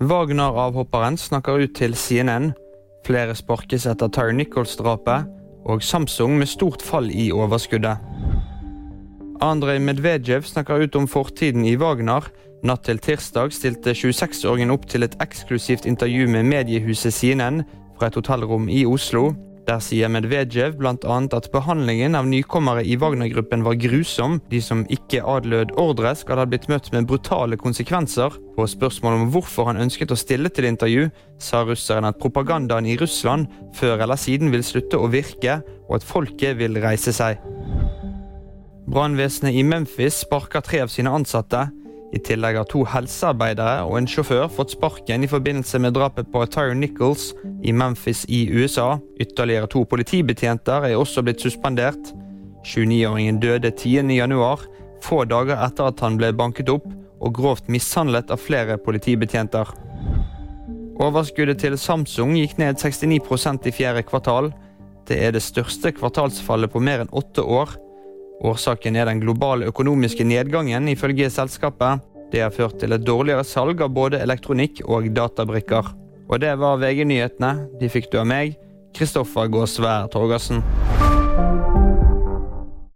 Wagner-avhopperen snakker ut til CNN. Flere sparkes etter Tyre Nichols-drapet. Og Samsung med stort fall i overskuddet. Andrej Medvedev snakker ut om fortiden i Wagner. Natt til tirsdag stilte 26-åringen opp til et eksklusivt intervju med mediehuset CNN fra et hotellrom i Oslo. Der sier Medvedev bl.a. at behandlingen av nykommere i Wagner-gruppen var grusom. De som ikke adlød ordre, skal ha blitt møtt med brutale konsekvenser. På spørsmål om hvorfor han ønsket å stille til intervju, sa russeren at propagandaen i Russland før eller siden vil slutte å virke, og at folket vil reise seg. Brannvesenet i Memphis sparker tre av sine ansatte. I tillegg har to helsearbeidere og en sjåfør fått sparken i forbindelse med drapet på Tyre Nichols i Memphis i USA. Ytterligere to politibetjenter er også blitt suspendert. 29-åringen døde 10.1, få dager etter at han ble banket opp og grovt mishandlet av flere politibetjenter. Overskuddet til Samsung gikk ned 69% i fjerde kvartal. Det er det største kvartalsfallet på mer enn åtte år. Årsaken er den globale økonomiske nedgangen, ifølge selskapet. Det har ført til et dårligere salg av både elektronikk og databrikker. Og det var VG-nyhetene. De fikk du av meg, Kristoffer Gåsvær Torgersen.